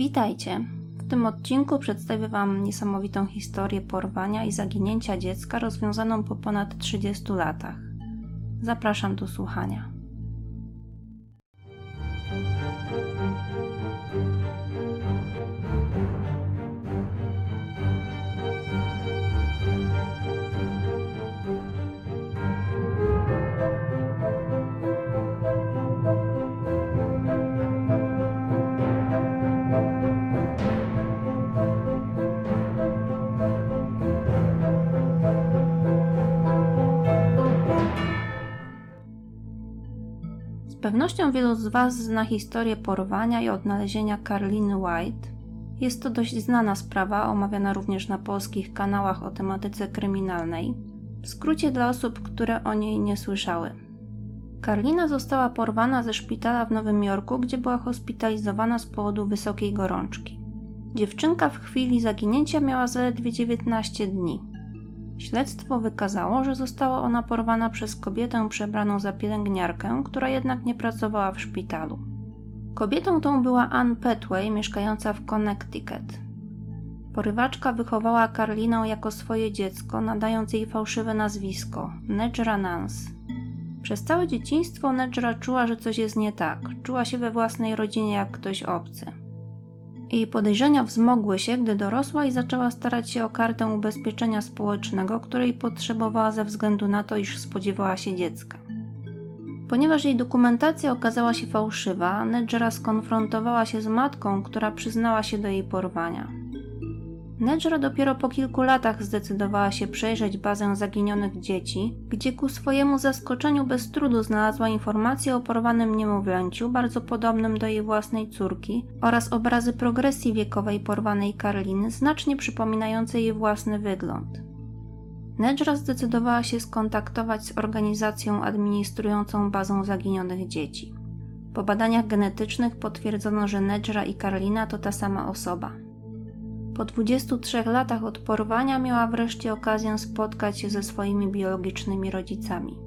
Witajcie. W tym odcinku przedstawię Wam niesamowitą historię porwania i zaginięcia dziecka rozwiązaną po ponad 30 latach. Zapraszam do słuchania. Pewnością wielu z Was zna historię porwania i odnalezienia Karliny White. Jest to dość znana sprawa, omawiana również na polskich kanałach o tematyce kryminalnej. W skrócie dla osób, które o niej nie słyszały. Karlina została porwana ze szpitala w Nowym Jorku, gdzie była hospitalizowana z powodu wysokiej gorączki. Dziewczynka w chwili zaginięcia miała zaledwie 19 dni. Śledztwo wykazało, że została ona porwana przez kobietę przebraną za pielęgniarkę, która jednak nie pracowała w szpitalu. Kobietą tą była Ann Petway, mieszkająca w Connecticut. Porywaczka wychowała Karlinę jako swoje dziecko, nadając jej fałszywe nazwisko Nedra Nance. Przez całe dzieciństwo Nedra czuła, że coś jest nie tak. Czuła się we własnej rodzinie jak ktoś obcy. Jej podejrzenia wzmogły się, gdy dorosła i zaczęła starać się o kartę ubezpieczenia społecznego, której potrzebowała ze względu na to, iż spodziewała się dziecka. Ponieważ jej dokumentacja okazała się fałszywa, Nedżera skonfrontowała się z matką, która przyznała się do jej porwania. Nedżera dopiero po kilku latach zdecydowała się przejrzeć bazę zaginionych dzieci, gdzie ku swojemu zaskoczeniu bez trudu znalazła informacje o porwanym niemowlęciu, bardzo podobnym do jej własnej córki, oraz obrazy progresji wiekowej porwanej Karliny, znacznie przypominające jej własny wygląd. Nedżera zdecydowała się skontaktować z organizacją administrującą bazą zaginionych dzieci. Po badaniach genetycznych potwierdzono, że Nedżera i Karlina to ta sama osoba. Po 23 latach od porwania miała wreszcie okazję spotkać się ze swoimi biologicznymi rodzicami.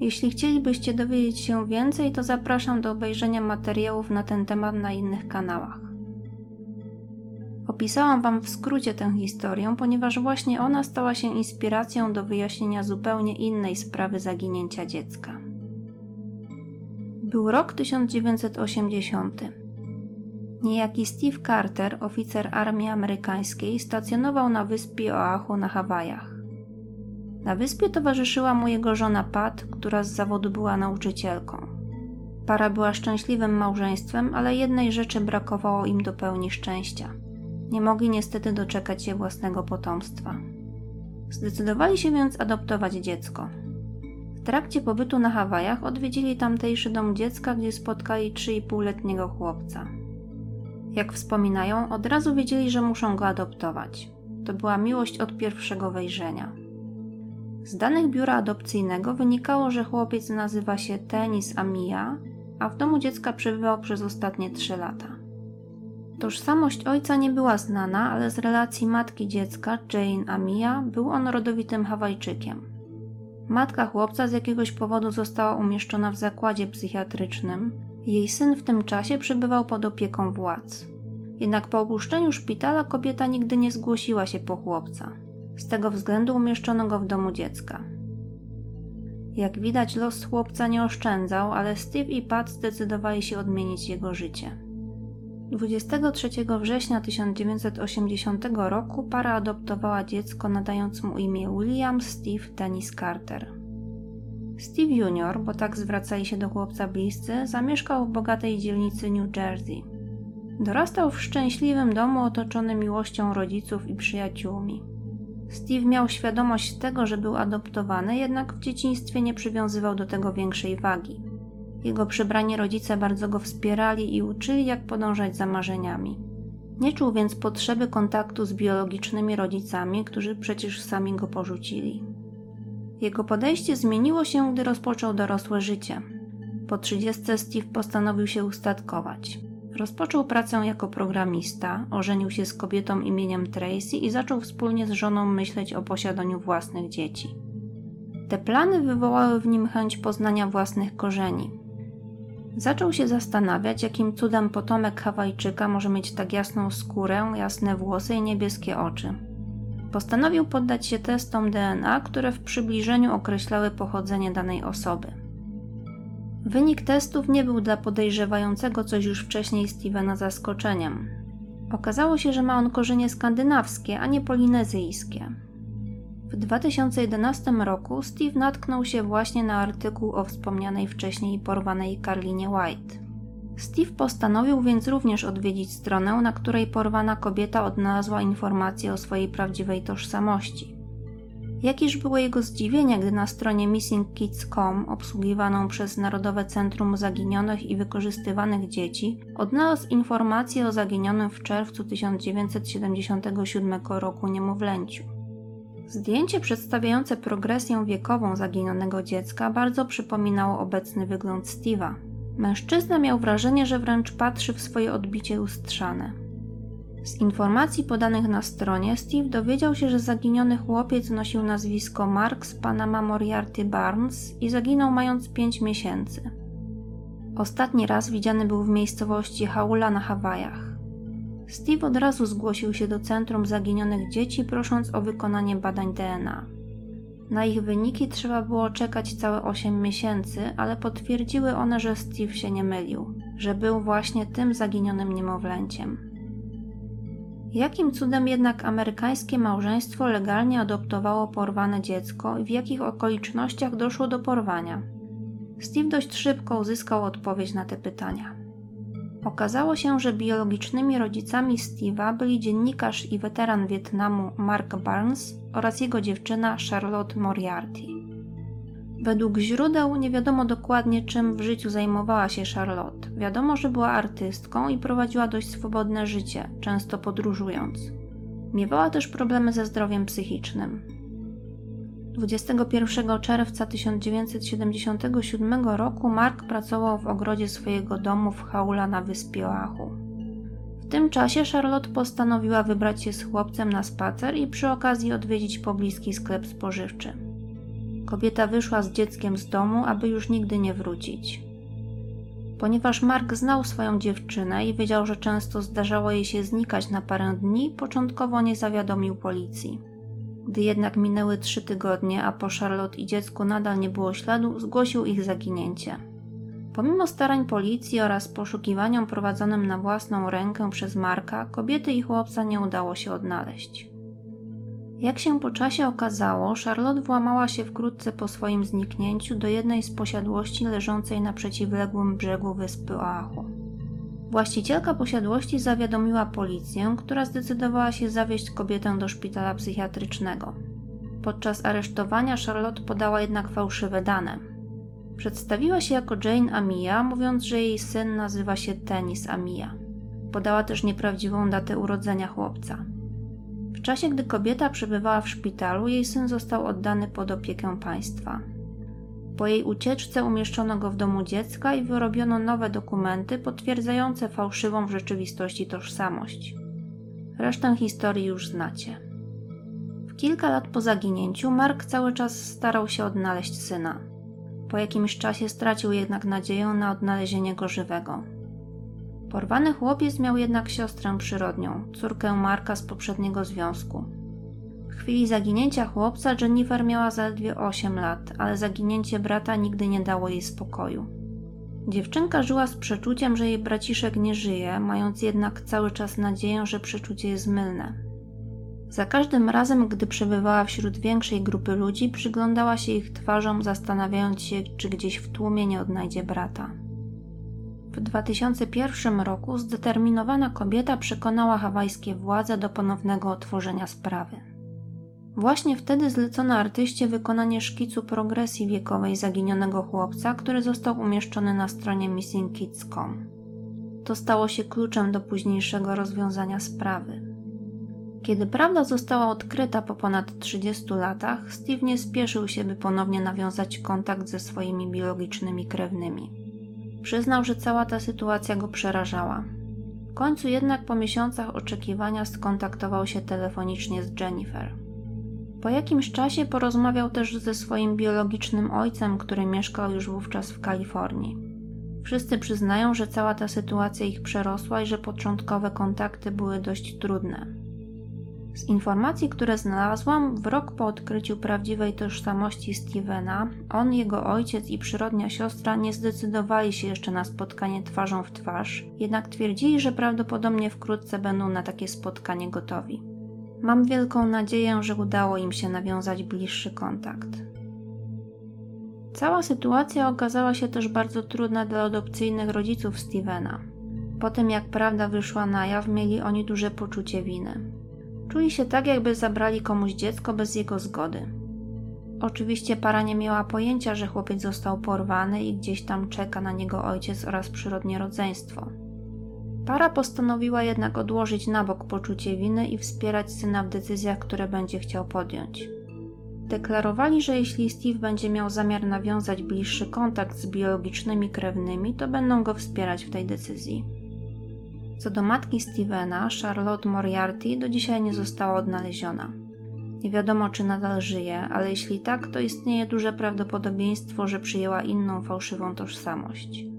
Jeśli chcielibyście dowiedzieć się więcej, to zapraszam do obejrzenia materiałów na ten temat na innych kanałach. Opisałam Wam w skrócie tę historię, ponieważ właśnie ona stała się inspiracją do wyjaśnienia zupełnie innej sprawy zaginięcia dziecka. Był rok 1980. Niejaki Steve Carter, oficer armii amerykańskiej, stacjonował na wyspie Oahu na Hawajach. Na wyspie towarzyszyła mu jego żona Pat, która z zawodu była nauczycielką. Para była szczęśliwym małżeństwem, ale jednej rzeczy brakowało im do pełni szczęścia. Nie mogli niestety doczekać się własnego potomstwa. Zdecydowali się więc adoptować dziecko. W trakcie pobytu na Hawajach odwiedzili tamtejszy dom dziecka, gdzie spotkali 3,5-letniego chłopca. Jak wspominają, od razu wiedzieli, że muszą go adoptować. To była miłość od pierwszego wejrzenia. Z danych biura adopcyjnego wynikało, że chłopiec nazywa się Tenis Amia, a w domu dziecka przebywał przez ostatnie 3 lata. Tożsamość ojca nie była znana, ale z relacji matki dziecka, Jane Amia, był on rodowitym Hawajczykiem. Matka chłopca z jakiegoś powodu została umieszczona w zakładzie psychiatrycznym, jej syn w tym czasie przebywał pod opieką władz. Jednak po opuszczeniu szpitala kobieta nigdy nie zgłosiła się po chłopca. Z tego względu umieszczono go w domu dziecka. Jak widać, los chłopca nie oszczędzał, ale Steve i Pat zdecydowali się odmienić jego życie. 23 września 1980 roku para adoptowała dziecko, nadając mu imię William Steve Dennis Carter. Steve Jr., bo tak zwracali się do chłopca bliscy, zamieszkał w bogatej dzielnicy New Jersey. Dorastał w szczęśliwym domu otoczony miłością rodziców i przyjaciółmi. Steve miał świadomość tego, że był adoptowany, jednak w dzieciństwie nie przywiązywał do tego większej wagi. Jego przybrani rodzice bardzo go wspierali i uczyli, jak podążać za marzeniami. Nie czuł więc potrzeby kontaktu z biologicznymi rodzicami, którzy przecież sami go porzucili. Jego podejście zmieniło się, gdy rozpoczął dorosłe życie. Po 30 Steve postanowił się ustatkować. Rozpoczął pracę jako programista, ożenił się z kobietą imieniem Tracy i zaczął wspólnie z żoną myśleć o posiadaniu własnych dzieci. Te plany wywołały w nim chęć poznania własnych korzeni. Zaczął się zastanawiać, jakim cudem potomek Hawajczyka może mieć tak jasną skórę, jasne włosy i niebieskie oczy. Postanowił poddać się testom DNA, które w przybliżeniu określały pochodzenie danej osoby. Wynik testów nie był dla podejrzewającego coś już wcześniej Stevena zaskoczeniem. Okazało się, że ma on korzenie skandynawskie, a nie polinezyjskie. W 2011 roku Steve natknął się właśnie na artykuł o wspomnianej wcześniej porwanej Karlinie White. Steve postanowił więc również odwiedzić stronę, na której porwana kobieta odnalazła informacje o swojej prawdziwej tożsamości. Jakiż było jego zdziwienie, gdy na stronie missingkids.com, obsługiwaną przez Narodowe Centrum Zaginionych i Wykorzystywanych Dzieci, odnalazł informacje o zaginionym w czerwcu 1977 roku niemowlęciu. Zdjęcie przedstawiające progresję wiekową zaginionego dziecka bardzo przypominało obecny wygląd Steve'a. Mężczyzna miał wrażenie, że wręcz patrzy w swoje odbicie lustrzane. Z informacji podanych na stronie Steve dowiedział się, że zaginiony chłopiec nosił nazwisko Marks Panama Moriarty Barnes i zaginął mając 5 miesięcy. Ostatni raz widziany był w miejscowości Haula na Hawajach. Steve od razu zgłosił się do Centrum Zaginionych Dzieci, prosząc o wykonanie badań DNA. Na ich wyniki trzeba było czekać całe 8 miesięcy, ale potwierdziły one, że Steve się nie mylił, że był właśnie tym zaginionym niemowlęciem. Jakim cudem jednak amerykańskie małżeństwo legalnie adoptowało porwane dziecko i w jakich okolicznościach doszło do porwania? Steve dość szybko uzyskał odpowiedź na te pytania. Okazało się, że biologicznymi rodzicami Steve'a byli dziennikarz i weteran Wietnamu Mark Barnes oraz jego dziewczyna Charlotte Moriarty. Według źródeł nie wiadomo dokładnie, czym w życiu zajmowała się Charlotte. Wiadomo, że była artystką i prowadziła dość swobodne życie, często podróżując. Miewała też problemy ze zdrowiem psychicznym. 21 czerwca 1977 roku Mark pracował w ogrodzie swojego domu w Haula na wyspie Oahu. W tym czasie Charlotte postanowiła wybrać się z chłopcem na spacer i przy okazji odwiedzić pobliski sklep spożywczy. Kobieta wyszła z dzieckiem z domu, aby już nigdy nie wrócić. Ponieważ Mark znał swoją dziewczynę i wiedział, że często zdarzało jej się znikać na parę dni, początkowo nie zawiadomił policji. Gdy jednak minęły trzy tygodnie, a po Charlotte i dziecku nadal nie było śladu, zgłosił ich zaginięcie. Pomimo starań policji oraz poszukiwaniom prowadzonym na własną rękę przez Marka, kobiety i chłopca nie udało się odnaleźć. Jak się po czasie okazało, Charlotte włamała się wkrótce po swoim zniknięciu do jednej z posiadłości leżącej na przeciwległym brzegu wyspy Oahu. Właścicielka posiadłości zawiadomiła policję, która zdecydowała się zawieźć kobietę do szpitala psychiatrycznego. Podczas aresztowania Charlotte podała jednak fałszywe dane. Przedstawiła się jako Jane Amia, mówiąc, że jej syn nazywa się Tenis Amia. Podała też nieprawdziwą datę urodzenia chłopca. W czasie, gdy kobieta przebywała w szpitalu, jej syn został oddany pod opiekę państwa. Po jej ucieczce umieszczono go w domu dziecka i wyrobiono nowe dokumenty potwierdzające fałszywą w rzeczywistości tożsamość. Resztę historii już znacie. W kilka lat po zaginięciu Mark cały czas starał się odnaleźć syna. Po jakimś czasie stracił jednak nadzieję na odnalezienie go żywego. Porwany chłopiec miał jednak siostrę przyrodnią, córkę Marka z poprzedniego związku. W chwili zaginięcia chłopca Jennifer miała zaledwie 8 lat, ale zaginięcie brata nigdy nie dało jej spokoju. Dziewczynka żyła z przeczuciem, że jej braciszek nie żyje, mając jednak cały czas nadzieję, że przeczucie jest mylne. Za każdym razem, gdy przebywała wśród większej grupy ludzi, przyglądała się ich twarzom, zastanawiając się, czy gdzieś w tłumie nie odnajdzie brata. W 2001 roku zdeterminowana kobieta przekonała hawajskie władze do ponownego otworzenia sprawy. Właśnie wtedy zlecono artyście wykonanie szkicu progresji wiekowej zaginionego chłopca, który został umieszczony na stronie missingkids.com. To stało się kluczem do późniejszego rozwiązania sprawy. Kiedy prawda została odkryta po ponad 30 latach, Steve nie spieszył się, by ponownie nawiązać kontakt ze swoimi biologicznymi krewnymi. Przyznał, że cała ta sytuacja go przerażała. W końcu jednak po miesiącach oczekiwania skontaktował się telefonicznie z Jennifer. Po jakimś czasie porozmawiał też ze swoim biologicznym ojcem, który mieszkał już wówczas w Kalifornii. Wszyscy przyznają, że cała ta sytuacja ich przerosła i że początkowe kontakty były dość trudne. Z informacji, które znalazłam, w rok po odkryciu prawdziwej tożsamości Stevena, on, jego ojciec i przyrodnia siostra nie zdecydowali się jeszcze na spotkanie twarzą w twarz, jednak twierdzili, że prawdopodobnie wkrótce będą na takie spotkanie gotowi. Mam wielką nadzieję, że udało im się nawiązać bliższy kontakt. Cała sytuacja okazała się też bardzo trudna dla adopcyjnych rodziców Stevena. Po tym jak prawda wyszła na jaw, mieli oni duże poczucie winy. Czuli się tak, jakby zabrali komuś dziecko bez jego zgody. Oczywiście para nie miała pojęcia, że chłopiec został porwany i gdzieś tam czeka na niego ojciec oraz przyrodnie rodzeństwo. Para postanowiła jednak odłożyć na bok poczucie winy i wspierać syna w decyzjach, które będzie chciał podjąć. Deklarowali, że jeśli Steve będzie miał zamiar nawiązać bliższy kontakt z biologicznymi krewnymi, to będą go wspierać w tej decyzji. Co do matki Stevena, Charlotte Moriarty, do dzisiaj nie została odnaleziona. Nie wiadomo, czy nadal żyje, ale jeśli tak, to istnieje duże prawdopodobieństwo, że przyjęła inną fałszywą tożsamość.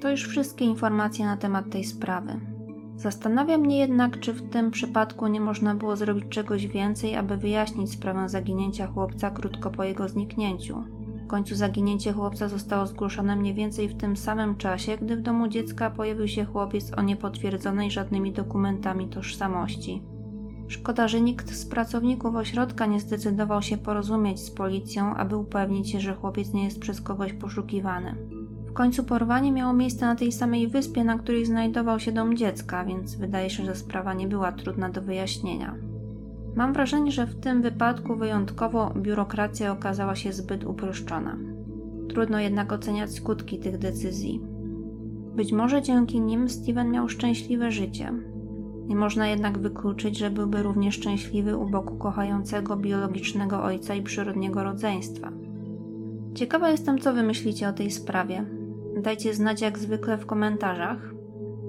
To już wszystkie informacje na temat tej sprawy. Zastanawia mnie jednak, czy w tym przypadku nie można było zrobić czegoś więcej, aby wyjaśnić sprawę zaginięcia chłopca krótko po jego zniknięciu. W końcu zaginięcie chłopca zostało zgłoszone mniej więcej w tym samym czasie, gdy w domu dziecka pojawił się chłopiec o niepotwierdzonej żadnymi dokumentami tożsamości. Szkoda, że nikt z pracowników ośrodka nie zdecydował się porozumieć z policją, aby upewnić się, że chłopiec nie jest przez kogoś poszukiwany. Końcu porwanie miało miejsce na tej samej wyspie, na której znajdował się dom dziecka, więc wydaje się, że sprawa nie była trudna do wyjaśnienia. Mam wrażenie, że w tym wypadku wyjątkowo biurokracja okazała się zbyt uproszczona. Trudno jednak oceniać skutki tych decyzji. Być może dzięki nim Steven miał szczęśliwe życie. Nie można jednak wykluczyć, że byłby również szczęśliwy u boku kochającego biologicznego ojca i przyrodniego rodzeństwa. Ciekawa jestem, co wy myślicie o tej sprawie. Dajcie znać jak zwykle w komentarzach.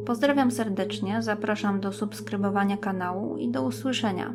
Pozdrawiam serdecznie, zapraszam do subskrybowania kanału i do usłyszenia.